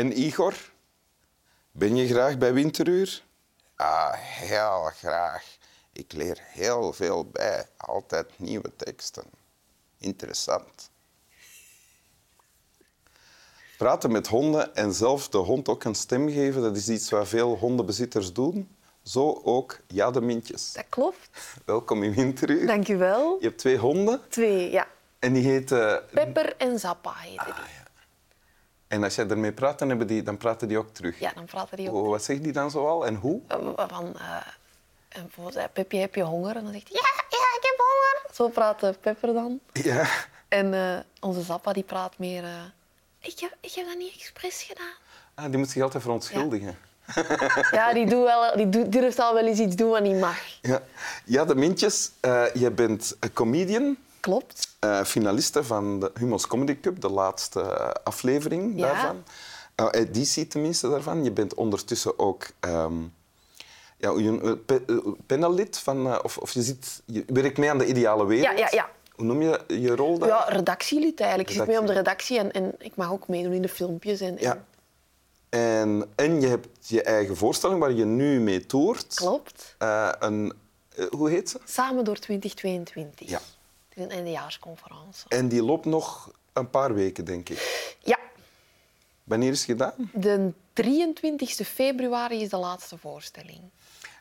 En Igor, ben je graag bij Winteruur? Ah, heel graag. Ik leer heel veel bij. Altijd nieuwe teksten. Interessant. Praten met honden en zelf de hond ook een stem geven, dat is iets wat veel hondenbezitters doen. Zo ook Jade Mintjes. Dat klopt. Welkom in Winteruur. Dank u wel. Je hebt twee honden Twee, ja. en die heten... Pepper en Zappa heten die. En als jij ermee praat, dan, hebben die, dan praten die ook terug. Ja, dan praten die ook. Oh, Wat zegt die dan zoal en hoe? Eh, Van, eh, en bijvoorbeeld, eh, Pepje, heb je honger? En dan zegt hij, ja, ja, ik heb honger. Zo praat Pepper dan. Ja. En eh, onze Zappa die praat meer... eh, ik, heb, ik heb dat niet expres gedaan. Ah, die moet zich altijd verontschuldigen. Ja, die, doet wel, die doet- durft al wel eens iets doen wat niet mag. Ja, ja de Mintjes, eh, je bent een comedian, Klopt. Eh, finaliste van de Humo's Comedy Cup, de laatste eh, aflevering Ja. daarvan. Eh, editie tenminste daarvan. Je bent ondertussen ook ehm, ja, panellid van... of, of je, zit, je werkt mee aan de ideale wereld. Ja, ja, ja. Hoe noem je je rol dan? Ja, redactielid eigenlijk. Ik zit mee op de Redactie. en, en ik mag ook meedoen in de filmpjes. En, en- Ja. En, en je hebt je eigen voorstelling waar je nu mee toert. Klopt. Een, hoe heet ze? Samen door 2022. Ja. Een eindejaarsconferentie. En die loopt nog een paar weken, denk ik. Ja, Wanneer is het gedaan? de 23 februari is de laatste voorstelling.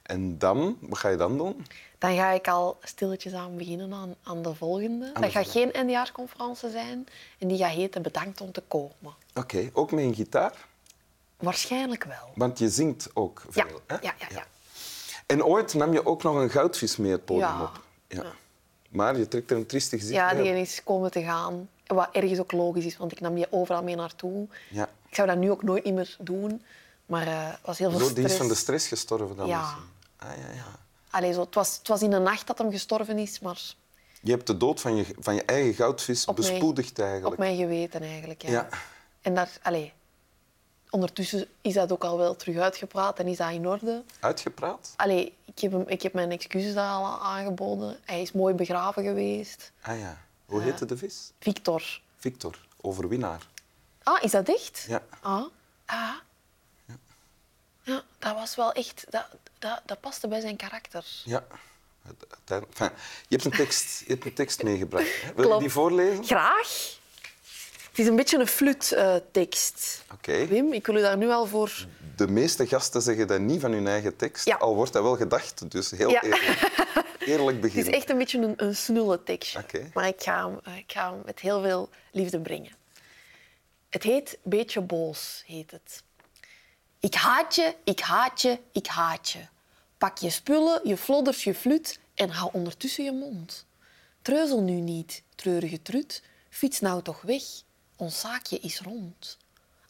En dan, wat ga je dan doen? Dan ga ik al stilletjes aan beginnen aan, aan de volgende. de dat gaat geen eindejaarsconferentie zijn. En die gaat heten Bedankt om te komen. Oké, ook met een gitaar? Waarschijnlijk wel. Want je zingt ook Ja, veel. ja, hè? ja, ja. En ooit nam je ook nog een goudvis mee het podium Ja. op. Ja. Maar je trekt er een triestig gezicht Ja, die is komen te gaan. Wat ergens ook logisch is, want ik nam die overal mee naartoe. Ja. Ik zou dat nu ook nooit meer doen. Maar eh, het was heel veel stress. die is van de stress gestorven dan Ja. misschien. Ah, ja, ja. Allee, zo, het, was, het was in de nacht dat hem gestorven is, maar Je hebt de dood van je, van je eigen goudvis Op mijn- bespoedigd eigenlijk. op mijn geweten eigenlijk. Ja. Ja. En daar, allee, ondertussen is dat ook al wel terug uitgepraat en is dat in orde. Uitgepraat? Allee, ik, heb hem, ik heb mijn excuses daar al aangeboden. Hij is mooi begraven geweest. Ah ja. Hoe heette de vis? Victor. Victor, overwinnaar. Ah, is dat echt? Ja. Ah, ah. Ja, dat was wel echt... Dat, dat, dat paste bij zijn karakter. Ja. Enfin, je hebt een tekst, je hebt een tekst meegebracht. hè. Wil je die voorlezen? Graag. Het is een beetje een fluttekst. Oké. Wim, ik wil u daar nu al voor... De meeste gasten zeggen dat niet van hun eigen tekst, Ja. al wordt dat wel gedacht. Dus heel Ja. eerlijk, eerlijk Het beginnen. is echt een beetje een, een snulle tekstje. Maar ik ga, hem, ik ga hem met heel veel liefde brengen. Het heet Beetje boos, heet het. Ik haat je, ik haat je, ik haat je. Pak je spullen, je flodders, je flut en hou ondertussen je mond. Treuzel nu niet, treurige trut. Fiets nou toch weg, ons zaakje is rond.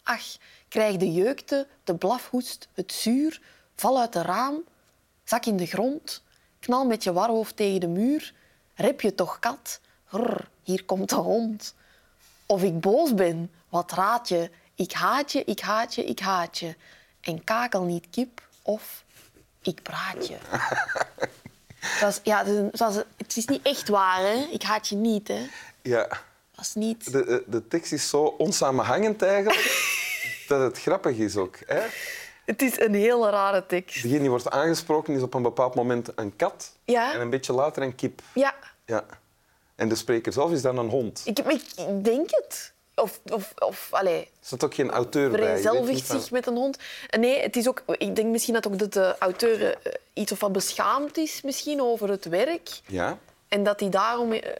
Ach, krijg de jeukte, de blafhoest, het zuur. Val uit de raam, zak in de grond. Knal met je warhoofd tegen de muur. Rep je toch kat? Rrr, hier komt de hond. Of ik boos ben, wat raad je? Ik haat je, ik haat je, ik haat je. En kakel niet kip, of ik praat je. Dat is, ja, is het is niet echt waar, hè? Ik haat je niet, hè? Ja. Dat is niet... De, de, de tekst is zo onsamenhangend eigenlijk, dat het grappig is ook. Hè? Het is een hele rare tekst. Degene die wordt aangesproken is op een bepaald moment een kat Ja. en een beetje later een kip. Ja, Ja. En de spreker zelf is dan een hond. ik, ik denk het. Of, of, of allee, Er staat ook geen auteur bij. Vereenzelvigt van- zich met een hond. Nee, het is ook, ik denk misschien dat ook de, de auteur eh, iets of wat beschaamd is misschien over het werk. Ja? En dat hij daarom eh,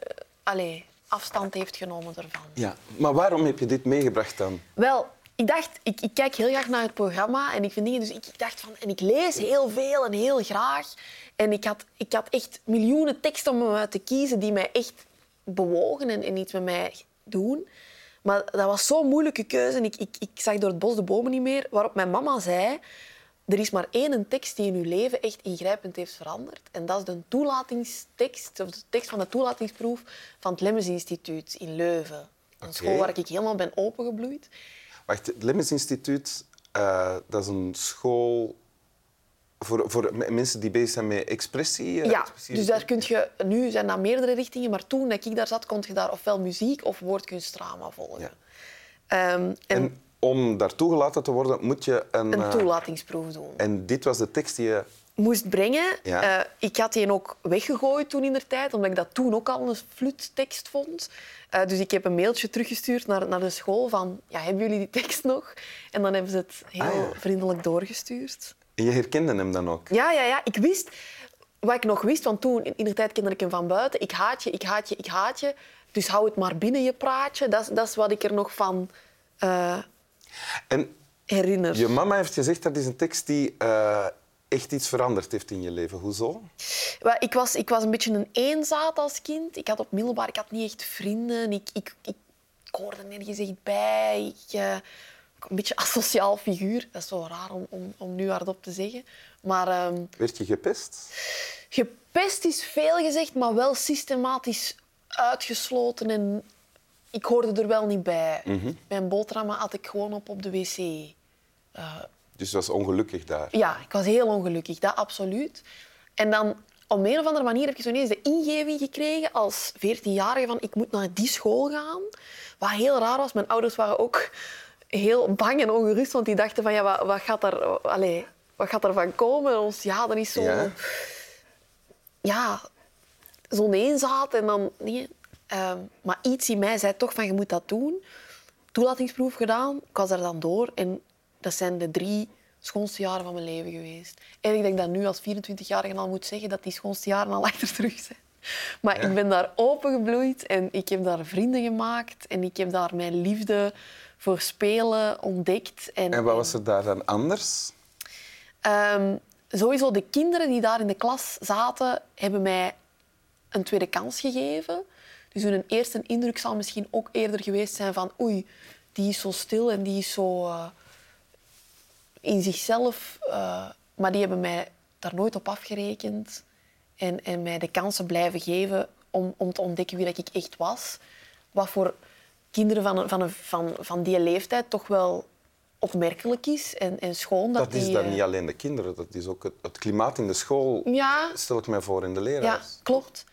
allee, afstand heeft genomen ervan. ja. Maar waarom heb je dit meegebracht dan? Wel, ik dacht, ik, ik kijk heel graag naar het programma en ik vind dingen, dus ik, ik dacht van, en ik lees heel veel en heel graag. En ik had, ik had echt miljoenen teksten om uit te kiezen die mij echt bewogen en, en iets met mij doen. Maar dat was zo'n moeilijke keuze en ik, ik, ik zag door het bos de bomen niet meer. Waarop mijn mama zei, er is maar één tekst die in uw leven echt ingrijpend heeft veranderd. En dat is de toelatingstekst, of de tekst van de toelatingsproef van het Lemmens Instituut in Leuven. Een school waar ik helemaal ben opengebloeid. Wacht, het Lemmens Instituut, eh, dat is een school voor, voor mensen die bezig zijn met expressie. eh, Ja, dus daar kun je... Nu zijn dat meerdere richtingen, maar toen dat ik daar zat, kon je daar ofwel muziek of woordkunstdrama volgen. Ja. Ehm, en, En om daar toegelaten te worden, moet je een... Een eh, toelatingsproef doen. en dit was de tekst die je... moest brengen. Ja. Eh, ik had die ook weggegooid toen in de tijd, omdat ik dat toen ook al een fluttekst vond. Eh, dus ik heb een mailtje teruggestuurd naar, naar de school van, ja, hebben jullie die tekst nog? En dan hebben ze het heel Ah, ja. vriendelijk doorgestuurd. En je herkende hem dan ook. Ja, ja, ja. Ik wist wat ik nog wist, want toen in de tijd kende ik hem van buiten. Ik haat je, ik haat je, ik haat je. Dus hou het maar binnen je praatje. Dat, is- dat is wat ik er nog van En herinner. je mama heeft gezegd dat is een tekst die eh, echt iets veranderd heeft in je leven. Hoezo? Ik was, ik was een beetje een eenzaad als kind. Ik had op middelbaar ik had niet echt vrienden. Ik, ik, ik, ik hoorde nergens echt bij. Ik, eh, een beetje asociaal figuur. Dat is zo raar om, om, om nu hardop te zeggen. Maar ehm, Werd je gepest? gepest is veel gezegd, maar wel systematisch uitgesloten. En ik hoorde er wel niet bij. Mijn boterhammen had ik gewoon op op de wc. Dus je was ongelukkig daar. Ja, ik was heel ongelukkig, dat absoluut. En dan op een of andere manier heb je zo ineens de ingeving gekregen als 14-jarige van ik moet naar die school gaan. Wat heel raar was. Mijn ouders waren ook heel bang en ongerust, want die dachten van ja, wat, wat gaat er, allez, wat gaat er van komen? Ons, ja, dat is zo... Ja. Ja, zo'n eenzaad en dan... Nee. Ehm, maar iets in mij zei toch van je moet dat doen. Toelatingsproef gedaan, ik was er dan door en dat zijn de drie schoonste jaren van mijn leven geweest. En ik denk dat nu als 24-jarige al moet zeggen dat die schoonste jaren al achter terug zijn. Maar Ja. ik ben daar opengebloeid en ik heb daar vrienden gemaakt en ik heb daar mijn liefde voor spelen ontdekt. En, En wat was er daar dan anders? Ehm, sowieso de kinderen die daar in de klas zaten, hebben mij een tweede kans gegeven. Dus hun eerste indruk zal misschien ook eerder geweest zijn van oei, die is zo stil en die is zo eh, in zichzelf. eh, maar die hebben mij daar nooit op afgerekend en, en mij de kansen blijven geven om, om te ontdekken wie dat ik echt was. Wat voor kinderen van, van, een- van, van die leeftijd toch wel opmerkelijk is en, en schoon. Dat, Dat is die, dan eh, niet alleen de kinderen, dat is ook het, het klimaat in de school, Ja. stel ik mij voor, in de Ja, leraars. klopt.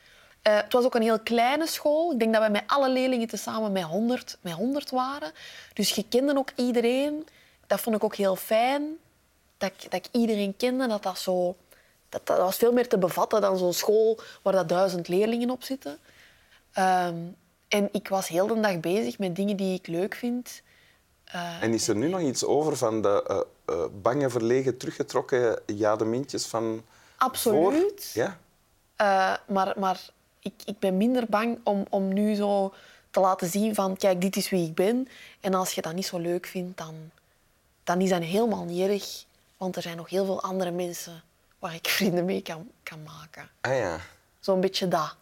Eh, het was ook een heel kleine school. Ik denk dat wij met alle leerlingen tezamen met 100, met 100 waren. Dus je kende ook iedereen. Dat vond ik ook heel fijn. Dat ik, dat ik iedereen kende. Dat, dat, zo, dat, dat was veel meer te bevatten dan zo'n school waar dat duizend leerlingen op zitten. Ehm, en ik was heel de dag bezig met dingen die ik leuk vind. Eh, En is er nu nog iets over van de eh, eh, bange, verlegen, teruggetrokken jademintjes van Absoluut. voor? Ja? Maar maar ik, ik ben minder bang om, om nu zo te laten zien van kijk, dit is wie ik ben. En als je dat niet zo leuk vindt, dan, dan is dat helemaal niet erg. Want er zijn nog heel veel andere mensen waar ik vrienden mee kan, kan maken. Ah ja. Zo'n beetje dat.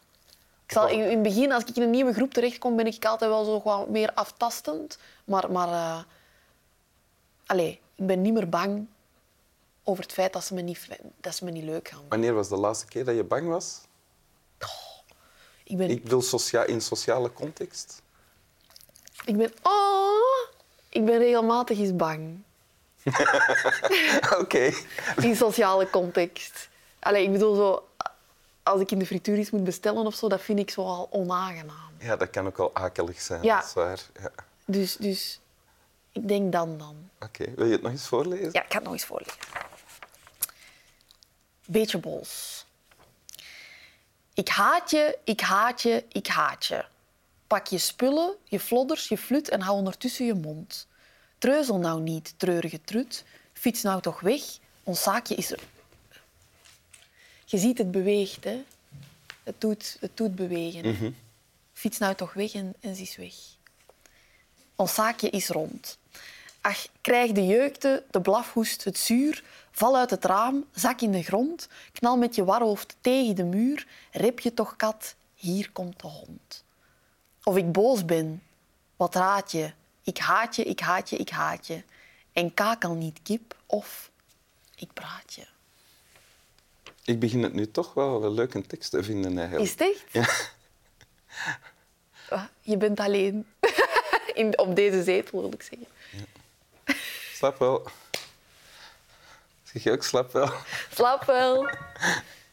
Ik zal, in, in het begin, als ik in een nieuwe groep terechtkom, ben ik altijd wel zo wat meer aftastend. Maar, maar eh, allee, ik ben niet meer bang over het feit dat ze me niet, dat ze me niet leuk gaan. Wanneer was de laatste keer dat je bang was? Ik ben, Ik bedoel socia in sociale context. Ik ben... Oh, ik ben regelmatig eens bang. Oké. In sociale context. Allee, ik bedoel zo... Als ik in de frituur iets moet bestellen of zo, dat vind ik zo al onaangenaam. Ja, dat kan ook wel akelig zijn, Ja. dat is waar. Ja. Dus, dus ik denk dan dan. Oké, wil je het nog eens voorlezen? Ja, ik ga het nog eens voorlezen. Beetje bols. Ik haat je, ik haat je, ik haat je. Pak je spullen, je flodders, je flut en hou ondertussen je mond. Treuzel nou niet, treurige trut. Fiets nou toch weg, ons zaakje is er. Je ziet het beweegt, hè. Het doet, het doet bewegen. Fiets nou toch weg en, en ze is weg. Ons zaakje is rond. Ach, krijg de jeukte, de blafhoest, het zuur. Val uit het raam, zak in de grond. Knal met je warhoofd tegen de muur. Rep je toch, kat, hier komt de hond. Of ik boos ben, wat raad je? Ik haat je, ik haat je, ik haat je. En kakel niet kip, of ik praat je. Ik begin het nu toch wel een leuke tekst te vinden eigenlijk. Is het echt? Ja. Ah, Je bent alleen. In, op deze zetel, wil ik zeggen. Slap wel. Zeg je ook slap wel? Slaap wel.